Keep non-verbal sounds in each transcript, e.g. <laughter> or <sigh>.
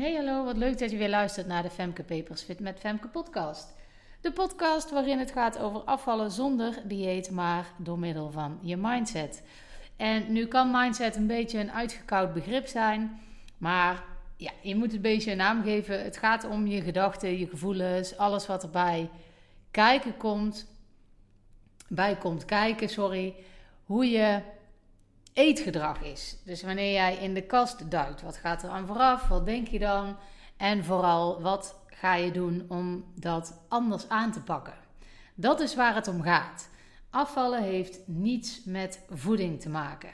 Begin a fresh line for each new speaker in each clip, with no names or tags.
Hey hallo, wat leuk dat je weer luistert naar de Femke Papers Fit met Femke podcast. De podcast waarin het gaat over afvallen zonder dieet, maar door middel van je mindset. En nu kan mindset een beetje een uitgekoud begrip zijn, maar ja, je moet het beetje een naam geven. Het gaat om je gedachten, je gevoelens, alles wat erbij kijken komt, bij komt kijken, sorry, hoe je eetgedrag is. Dus wanneer jij in de kast duikt, wat gaat er aan vooraf? Wat denk je dan? En vooral, wat ga je doen om dat anders aan te pakken? Dat is waar het om gaat. Afvallen heeft niets met voeding te maken.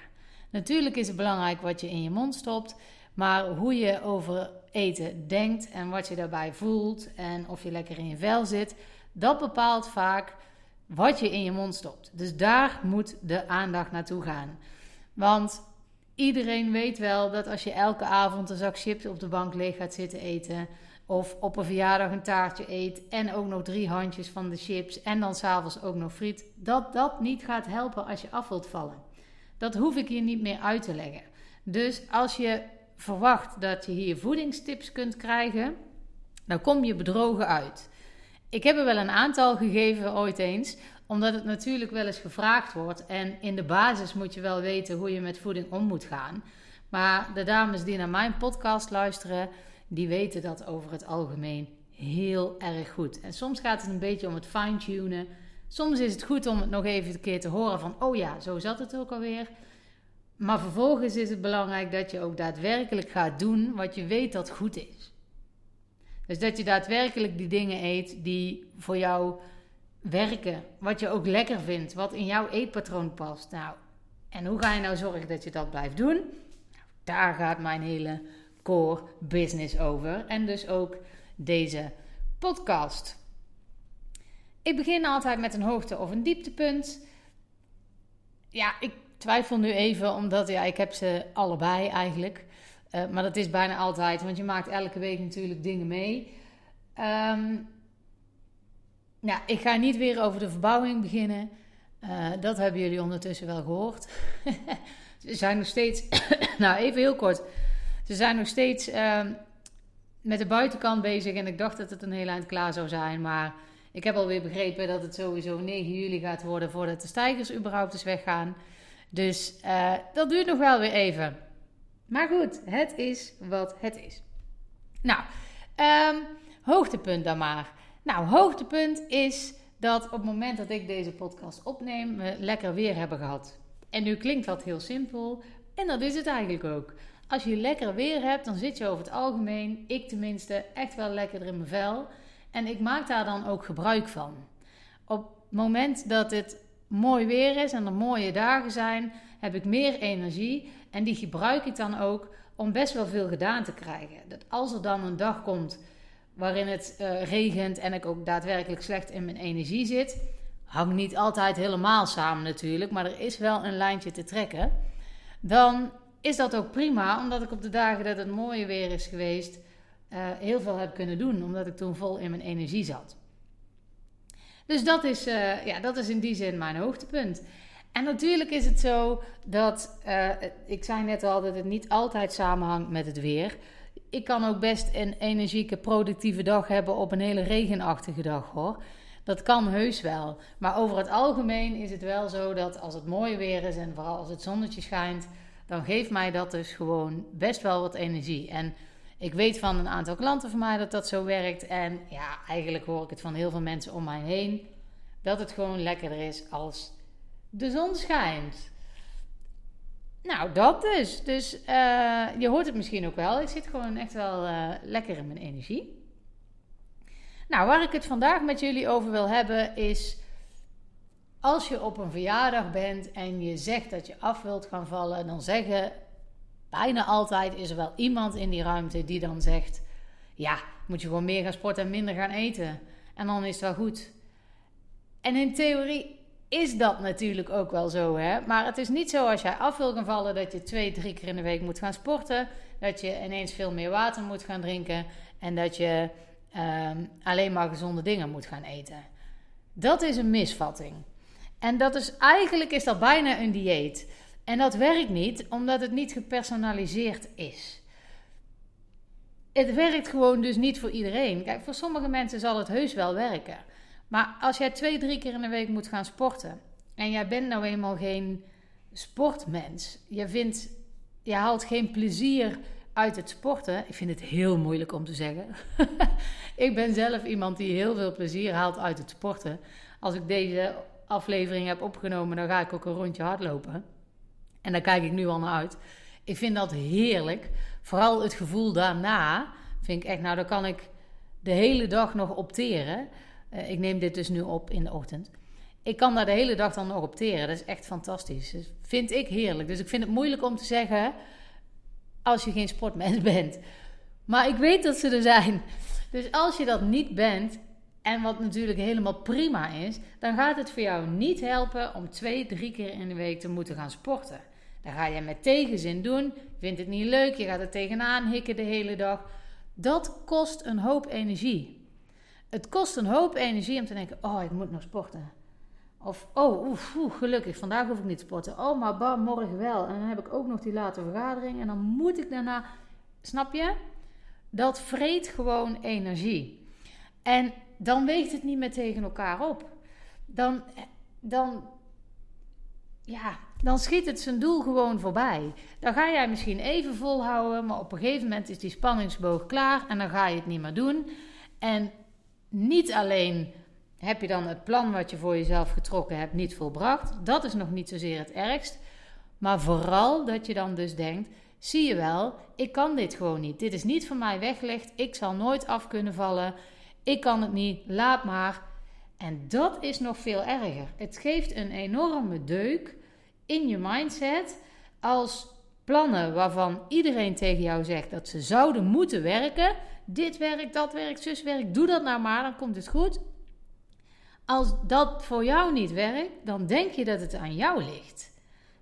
Natuurlijk is het belangrijk wat je in je mond stopt, maar hoe je over eten denkt en wat je daarbij voelt en of je lekker in je vel zit, dat bepaalt vaak wat je in je mond stopt. Dus daar moet de aandacht naartoe gaan. Want iedereen weet wel dat als je elke avond een zak chips op de bank leeg gaat zitten eten. Of op een verjaardag een taartje eet. En ook nog drie handjes van de chips. En dan s'avonds ook nog friet. Dat dat niet gaat helpen als je af wilt vallen. Dat hoef ik je niet meer uit te leggen. Dus als je verwacht dat je hier voedingstips kunt krijgen. Dan kom je bedrogen uit. Ik heb er wel een aantal gegeven ooit eens omdat het natuurlijk wel eens gevraagd wordt. En in de basis moet je wel weten hoe je met voeding om moet gaan. Maar de dames die naar mijn podcast luisteren, die weten dat over het algemeen heel erg goed. En soms gaat het een beetje om het fine-tunen. Soms is het goed om het nog even een keer te horen van, oh ja, zo zat het ook alweer. Maar vervolgens is het belangrijk dat je ook daadwerkelijk gaat doen wat je weet dat goed is. Dus dat je daadwerkelijk die dingen eet die voor jou werken. Wat je ook lekker vindt. Wat in jouw eetpatroon past. Nou, en hoe ga je nou zorgen dat je dat blijft doen? Daar gaat mijn hele core business over. En dus ook deze podcast. Ik begin altijd met een hoogte- of een dieptepunt. Ja, ik twijfel nu even, omdat ja, ik heb ze allebei eigenlijk. Uh, maar dat is bijna altijd, want je maakt elke week natuurlijk dingen mee. Um, ja, ik ga niet weer over de verbouwing beginnen. Uh, dat hebben jullie ondertussen wel gehoord. <laughs> Ze zijn nog steeds, <coughs> nou even heel kort. Ze zijn nog steeds uh, met de buitenkant bezig en ik dacht dat het een heel eind klaar zou zijn. Maar ik heb alweer begrepen dat het sowieso 9 juli gaat worden voordat de stijgers überhaupt eens weggaan. Dus uh, dat duurt nog wel weer even. Maar goed, het is wat het is. Nou, um, hoogtepunt dan maar. Nou, hoogtepunt is dat op het moment dat ik deze podcast opneem, we lekker weer hebben gehad. En nu klinkt dat heel simpel, en dat is het eigenlijk ook. Als je lekker weer hebt, dan zit je over het algemeen, ik tenminste, echt wel lekker in mijn vel. En ik maak daar dan ook gebruik van. Op het moment dat het mooi weer is en er mooie dagen zijn, heb ik meer energie. En die gebruik ik dan ook om best wel veel gedaan te krijgen. Dat als er dan een dag komt waarin het uh, regent en ik ook daadwerkelijk slecht in mijn energie zit. Hangt niet altijd helemaal samen natuurlijk, maar er is wel een lijntje te trekken. Dan is dat ook prima, omdat ik op de dagen dat het mooie weer is geweest, uh, heel veel heb kunnen doen, omdat ik toen vol in mijn energie zat. Dus dat is, uh, ja, dat is in die zin mijn hoogtepunt. En natuurlijk is het zo dat, ik zei net al, dat het niet altijd samenhangt met het weer ik kan ook best een energieke, productieve dag hebben op een hele regenachtige dag hoor. Dat kan heus wel. Maar over het algemeen is het wel zo dat als het mooi weer is en vooral als het zonnetje schijnt, dan geeft mij dat dus gewoon best wel wat energie. En ik weet van een aantal klanten van mij dat dat zo werkt. En ja, eigenlijk hoor ik het van heel veel mensen om mij heen. Dat het gewoon lekkerder is als de zon schijnt. Nou, dat dus. Dus uh, je hoort het misschien ook wel. Ik zit gewoon echt wel uh, lekker in mijn energie. Nou, waar ik het vandaag met jullie over wil hebben is. Als je op een verjaardag bent en je zegt dat je af wilt gaan vallen, dan zeggen bijna altijd is er wel iemand in die ruimte die dan zegt: Ja, moet je gewoon meer gaan sporten en minder gaan eten. En dan is het wel goed. En in theorie is dat natuurlijk ook wel zo. Hè? Maar het is niet zo als jij af wil gaan vallen dat je twee, drie keer in de week moet gaan sporten. Dat je ineens veel meer water moet gaan drinken. En dat je ehm, alleen maar gezonde dingen moet gaan eten. Dat is een misvatting. En dat is eigenlijk is dat bijna een dieet. En dat werkt niet omdat het niet gepersonaliseerd is. het werkt gewoon dus niet voor iedereen. Kijk, voor sommige mensen zal het heus wel werken. Maar als jij twee, drie keer in de week moet gaan sporten. en jij bent nou eenmaal geen sportmens. Je, vindt, je haalt geen plezier uit het sporten. Ik vind het heel moeilijk om te zeggen. <laughs> ik ben zelf iemand die heel veel plezier haalt uit het sporten. Als ik deze aflevering heb opgenomen, dan ga ik ook een rondje hardlopen. En daar kijk ik nu al naar uit. Ik vind dat heerlijk. Vooral het gevoel daarna vind ik echt, nou, dan kan ik de hele dag nog opteren. Uh, ik neem dit dus nu op in de ochtend. Ik kan daar de hele dag dan nog opteren. Dat is echt fantastisch. Dat vind ik heerlijk. Dus ik vind het moeilijk om te zeggen als je geen sportmens <laughs> bent. Maar ik weet dat ze er zijn. Dus als je dat niet bent, en wat natuurlijk helemaal prima is, dan gaat het voor jou niet helpen om twee, drie keer in de week te moeten gaan sporten. Dan ga je met tegenzin doen, vindt het niet leuk, je gaat er tegenaan hikken de hele dag. Dat kost een hoop energie. Het kost een hoop energie om te denken: oh, ik moet nog sporten. Of, oh, oef, gelukkig, vandaag hoef ik niet te sporten. Oh, maar bam, morgen wel. En dan heb ik ook nog die late vergadering. En dan moet ik daarna. Snap je? Dat vreet gewoon energie. En dan weegt het niet meer tegen elkaar op. Dan, dan, ja, dan schiet het zijn doel gewoon voorbij. Dan ga jij misschien even volhouden, maar op een gegeven moment is die spanningsboog klaar en dan ga je het niet meer doen. En niet alleen heb je dan het plan wat je voor jezelf getrokken hebt niet volbracht. Dat is nog niet zozeer het ergst. Maar vooral dat je dan dus denkt: zie je wel, ik kan dit gewoon niet. Dit is niet voor mij weggelegd. Ik zal nooit af kunnen vallen. Ik kan het niet. Laat maar. En dat is nog veel erger. Het geeft een enorme deuk in je mindset als plannen waarvan iedereen tegen jou zegt dat ze zouden moeten werken. Dit werkt, dat werkt, zus werkt. Doe dat nou maar, dan komt het goed. Als dat voor jou niet werkt, dan denk je dat het aan jou ligt.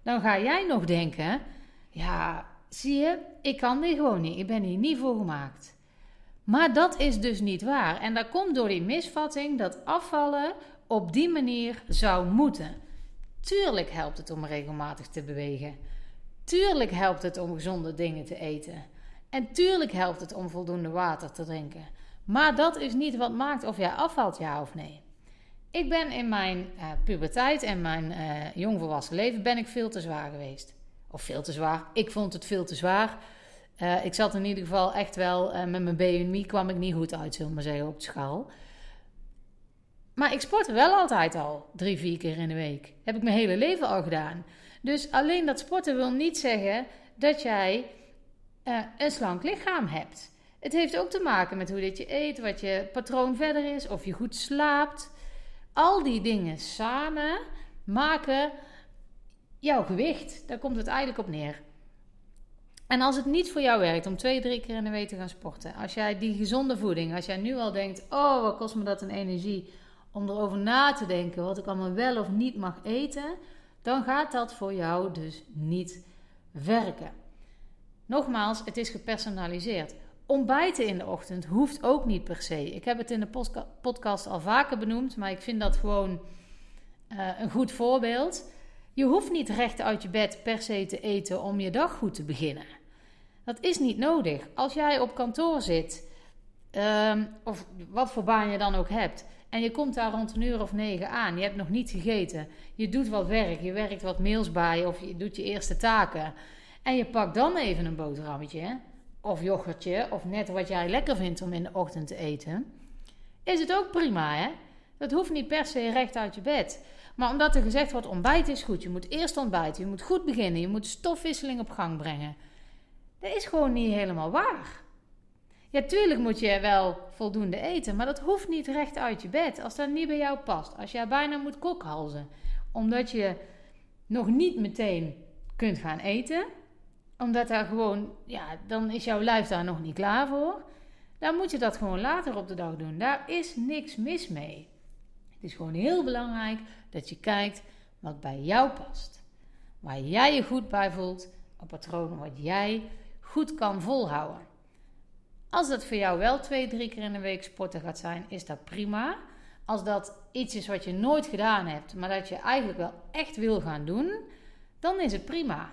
Dan ga jij nog denken: ja, zie je, ik kan dit gewoon niet. Ik ben hier niet voor gemaakt. Maar dat is dus niet waar. En dat komt door die misvatting dat afvallen op die manier zou moeten. Tuurlijk helpt het om regelmatig te bewegen. Tuurlijk helpt het om gezonde dingen te eten. En tuurlijk helpt het om voldoende water te drinken. Maar dat is niet wat maakt of jij afvalt, ja of nee. Ik ben in mijn uh, puberteit en mijn uh, jongvolwassen leven ben ik veel te zwaar geweest. Of veel te zwaar. Ik vond het veel te zwaar. Uh, ik zat in ieder geval echt wel met mijn BMI kwam ik niet goed uit, zullen we maar zeggen, op de schaal. Maar ik sportte wel altijd al drie, vier keer in de week. Heb ik mijn hele leven al gedaan. Dus alleen dat sporten wil niet zeggen dat jij een slank lichaam hebt. Het heeft ook te maken met hoe dit je eet, wat je patroon verder is, of je goed slaapt. Al die dingen samen maken jouw gewicht. Daar komt het eigenlijk op neer. En als het niet voor jou werkt om twee, drie keer in de week te gaan sporten, als jij die gezonde voeding, als jij nu al denkt: oh, wat kost me dat een energie om erover na te denken wat ik allemaal wel of niet mag eten, dan gaat dat voor jou dus niet werken. Nogmaals, het is gepersonaliseerd. Ontbijten in de ochtend hoeft ook niet per se. Ik heb het in de podcast al vaker benoemd, maar ik vind dat gewoon uh, een goed voorbeeld. Je hoeft niet recht uit je bed per se te eten om je dag goed te beginnen. Dat is niet nodig. Als jij op kantoor zit, um, of wat voor baan je dan ook hebt, en je komt daar rond een uur of negen aan, je hebt nog niet gegeten, je doet wat werk, je werkt wat mails bij of je doet je eerste taken, en je pakt dan even een boterhammetje of yoghurtje, of net wat jij lekker vindt om in de ochtend te eten, is het ook prima, hè? Dat hoeft niet per se recht uit je bed. Maar omdat er gezegd wordt, ontbijt is goed, je moet eerst ontbijten, je moet goed beginnen, je moet stofwisseling op gang brengen. Dat is gewoon niet helemaal waar. Ja, tuurlijk moet je wel voldoende eten, maar dat hoeft niet recht uit je bed. Als dat niet bij jou past. Als jij bijna moet kokhalzen, omdat je nog niet meteen kunt gaan eten, omdat daar gewoon, ja, dan is jouw lijf daar nog niet klaar voor. Dan moet je dat gewoon later op de dag doen. Daar is niks mis mee. Het is gewoon heel belangrijk dat je kijkt wat bij jou past. Waar jij je goed bij voelt, een patroon wat jij goed kan volhouden. Als dat voor jou wel twee, drie keer in de week sporten gaat zijn, is dat prima. Als dat iets is wat je nooit gedaan hebt, maar dat je eigenlijk wel echt wil gaan doen, dan is het prima.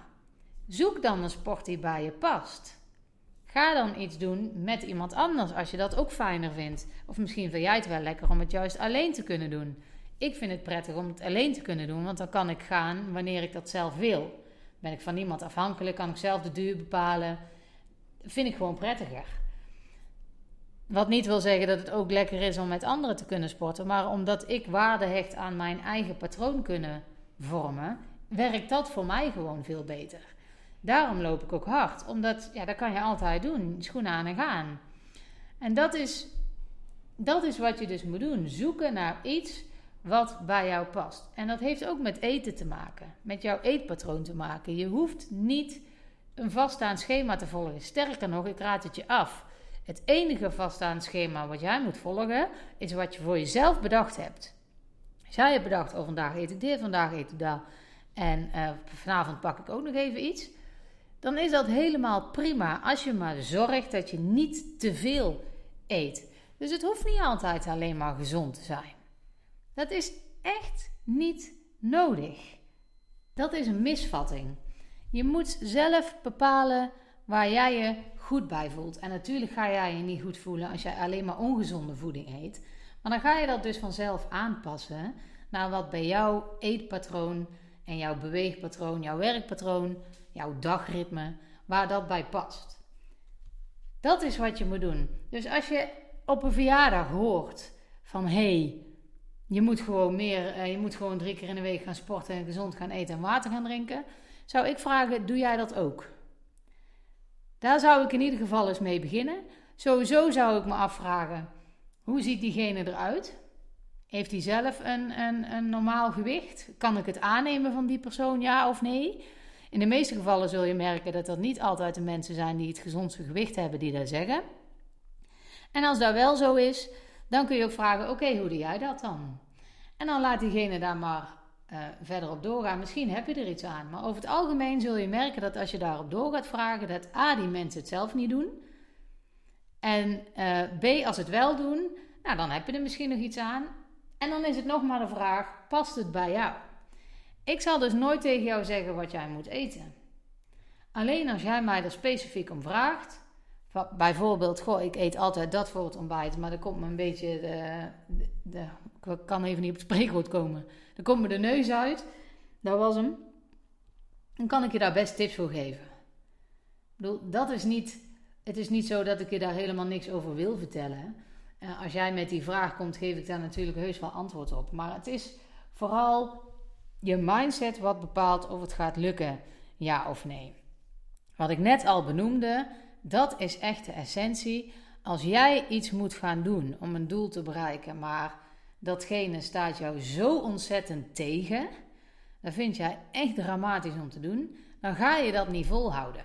Zoek dan een sport die bij je past. Ga dan iets doen met iemand anders als je dat ook fijner vindt. Of misschien vind jij het wel lekker om het juist alleen te kunnen doen. Ik vind het prettig om het alleen te kunnen doen, want dan kan ik gaan wanneer ik dat zelf wil. Ben ik van niemand afhankelijk, kan ik zelf de duur bepalen. Vind ik gewoon prettiger. Wat niet wil zeggen dat het ook lekker is om met anderen te kunnen sporten, maar omdat ik waarde hecht aan mijn eigen patroon kunnen vormen, werkt dat voor mij gewoon veel beter. Daarom loop ik ook hard, omdat ja, dat kan je altijd doen, schoenen aan en gaan. En dat is, dat is wat je dus moet doen: zoeken naar iets wat bij jou past. En dat heeft ook met eten te maken, met jouw eetpatroon te maken. Je hoeft niet een vaststaand schema te volgen. Sterker nog, ik raad het je af. Het enige vaststaand schema wat jij moet volgen, is wat je voor jezelf bedacht hebt. Als jij hebt bedacht, oh vandaag eet ik dit, vandaag eet ik dat. En uh, vanavond pak ik ook nog even iets. Dan is dat helemaal prima. Als je maar zorgt dat je niet te veel eet. Dus het hoeft niet altijd alleen maar gezond te zijn. Dat is echt niet nodig. Dat is een misvatting. Je moet zelf bepalen waar jij je goed bij voelt. En natuurlijk ga jij je niet goed voelen als jij alleen maar ongezonde voeding eet. Maar dan ga je dat dus vanzelf aanpassen naar wat bij jouw eetpatroon en jouw beweegpatroon, jouw werkpatroon, jouw dagritme, waar dat bij past. Dat is wat je moet doen. Dus als je op een verjaardag hoort van hé, hey, je moet gewoon meer, uh, je moet gewoon drie keer in de week gaan sporten en gezond gaan eten en water gaan drinken, zou ik vragen: doe jij dat ook? Daar zou ik in ieder geval eens mee beginnen. Sowieso zou ik me afvragen: hoe ziet diegene eruit? Heeft hij zelf een, een, een normaal gewicht? Kan ik het aannemen van die persoon, ja of nee? In de meeste gevallen zul je merken dat dat niet altijd de mensen zijn die het gezondste gewicht hebben die dat zeggen. En als dat wel zo is, dan kun je ook vragen: oké, hoe doe jij dat dan? En dan laat diegene daar maar uh, verder op doorgaan. Misschien heb je er iets aan. Maar over het algemeen zul je merken dat als je daarop door gaat vragen, dat A, die mensen het zelf niet doen. En uh, B, als het wel doen, nou, dan heb je er misschien nog iets aan. En dan is het nog maar de vraag: past het bij jou? Ik zal dus nooit tegen jou zeggen wat jij moet eten. Alleen als jij mij er specifiek om vraagt, bijvoorbeeld, goh, ik eet altijd dat voor het ontbijt, maar dan komt me een beetje de, de, ik kan even niet op het spreekwoord komen. Dan komt me de neus uit, dat was hem. Dan kan ik je daar best tips voor geven. Ik bedoel, dat is niet, het is niet zo dat ik je daar helemaal niks over wil vertellen. Uh, als jij met die vraag komt, geef ik daar natuurlijk heus wel antwoord op. Maar het is vooral je mindset wat bepaalt of het gaat lukken, ja of nee. Wat ik net al benoemde, dat is echt de essentie. Als jij iets moet gaan doen om een doel te bereiken, maar datgene staat jou zo ontzettend tegen, dan vind jij echt dramatisch om te doen, dan ga je dat niet volhouden.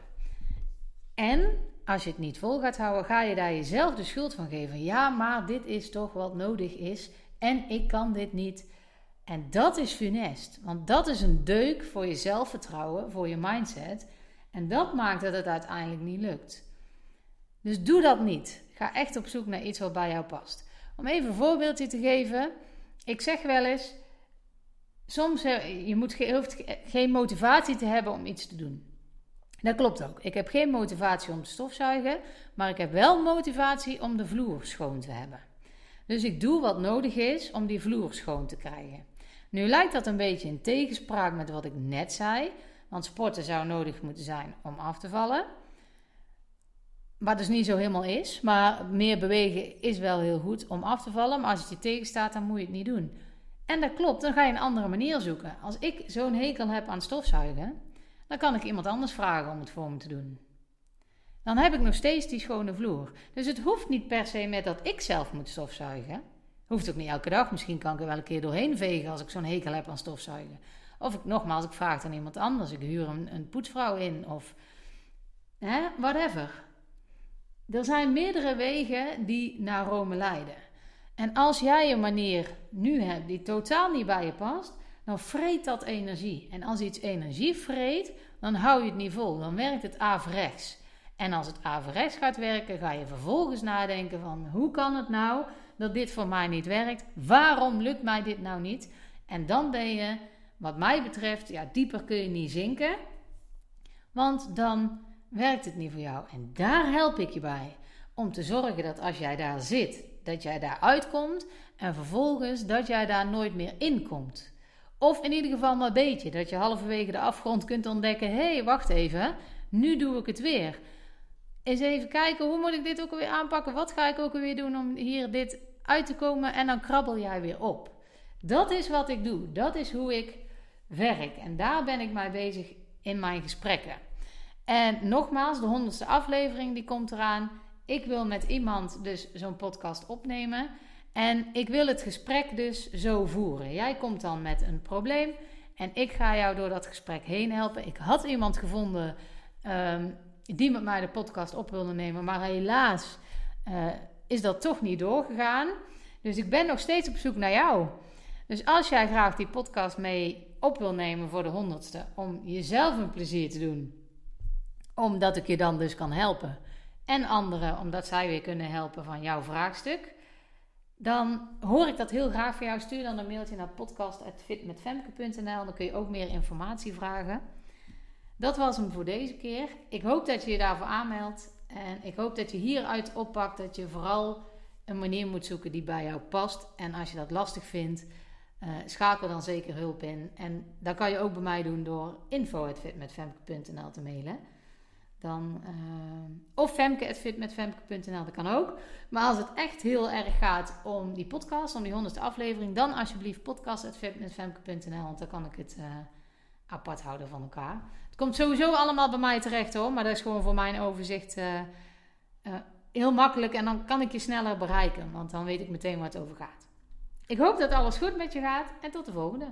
En als je het niet vol gaat houden, ga je daar jezelf de schuld van geven. Ja, maar dit is toch wat nodig is en ik kan dit niet. En dat is funest, want dat is een deuk voor je zelfvertrouwen, voor je mindset. En dat maakt dat het uiteindelijk niet lukt. Dus doe dat niet. Ga echt op zoek naar iets wat bij jou past. Om even een voorbeeldje te geven. Ik zeg wel eens, soms je moet, je hoeft geen motivatie te hebben om iets te doen. Dat klopt ook. Ik heb geen motivatie om te stofzuigen, maar ik heb wel motivatie om de vloer schoon te hebben. Dus ik doe wat nodig is om die vloer schoon te krijgen. Nu lijkt dat een beetje in tegenspraak met wat ik net zei, want sporten zou nodig moeten zijn om af te vallen. Wat dus niet zo helemaal is. Maar meer bewegen is wel heel goed om af te vallen. Maar als het je tegenstaat, dan moet je het niet doen. En dat klopt, dan ga je een andere manier zoeken. Als ik zo'n hekel heb aan stofzuigen, dan kan ik iemand anders vragen om het voor me te doen. Dan heb ik nog steeds die schone vloer. Dus het hoeft niet per se met dat ik zelf moet stofzuigen. Hoeft ook niet elke dag. Misschien kan ik er wel een keer doorheen vegen als ik zo'n hekel heb aan stofzuigen. Of ik, nogmaals, ik vraag aan iemand anders. Ik huur een, een poetsvrouw in of hè, whatever. Er zijn meerdere wegen die naar Rome leiden. En als jij een manier nu hebt die totaal niet bij je past, dan vreet dat energie. En als iets energie vreet, dan hou je het niet vol. Dan werkt het averechts. En als het averechts gaat werken, ga je vervolgens nadenken van hoe kan het nou dat dit voor mij niet werkt? Waarom lukt mij dit nou niet? En dan ben je, wat mij betreft, ja, dieper kun je niet zinken. Want dan werkt het niet voor jou. En daar help ik je bij. Om te zorgen dat als jij daar zit, dat jij daar uitkomt. En vervolgens dat jij daar nooit meer in komt. Of in ieder geval maar een beetje. Dat je halverwege de afgrond kunt ontdekken: hé, hey, wacht even, nu doe ik het weer. Eens even kijken, hoe moet ik dit ook alweer aanpakken? Wat ga ik ook alweer doen om hier dit uit te komen? En dan krabbel jij weer op. Dat is wat ik doe. Dat is hoe ik werk. En daar ben ik mee bezig in mijn gesprekken. En nogmaals, de honderdste aflevering die komt eraan. Ik wil met iemand dus zo'n podcast opnemen. En ik wil het gesprek dus zo voeren. Jij komt dan met een probleem en ik ga jou door dat gesprek heen helpen. Ik had iemand gevonden um, die met mij de podcast op wilde nemen, maar helaas uh, is dat toch niet doorgegaan. Dus ik ben nog steeds op zoek naar jou. Dus als jij graag die podcast mee op wil nemen voor de honderdste, om jezelf een plezier te doen, omdat ik je dan dus kan helpen, en anderen omdat zij weer kunnen helpen van jouw vraagstuk, dan hoor ik dat heel graag voor jou. Stuur dan een mailtje naar podcast.fitmetfemke.nl. Dan kun je ook meer informatie vragen. Dat was hem voor deze keer. Ik hoop dat je je daarvoor aanmeldt. En ik hoop dat je hieruit oppakt dat je vooral een manier moet zoeken die bij jou past. En als je dat lastig vindt, uh, schakel dan zeker hulp in. En dat kan je ook bij mij doen door info.fitmetfemke.nl te mailen. Dan, uh, of femke.fitmetfemke.nl, dat kan ook. Maar als het echt heel erg gaat om die podcast, om die honderdste aflevering, dan alsjeblieft podcast.fitmetfemke.nl, want dan kan ik het uh, apart houden van elkaar. Het komt sowieso allemaal bij mij terecht hoor, maar dat is gewoon voor mijn overzicht uh, heel makkelijk en dan kan ik je sneller bereiken, want dan weet ik meteen waar het over gaat. Ik hoop dat alles goed met je gaat en tot de volgende.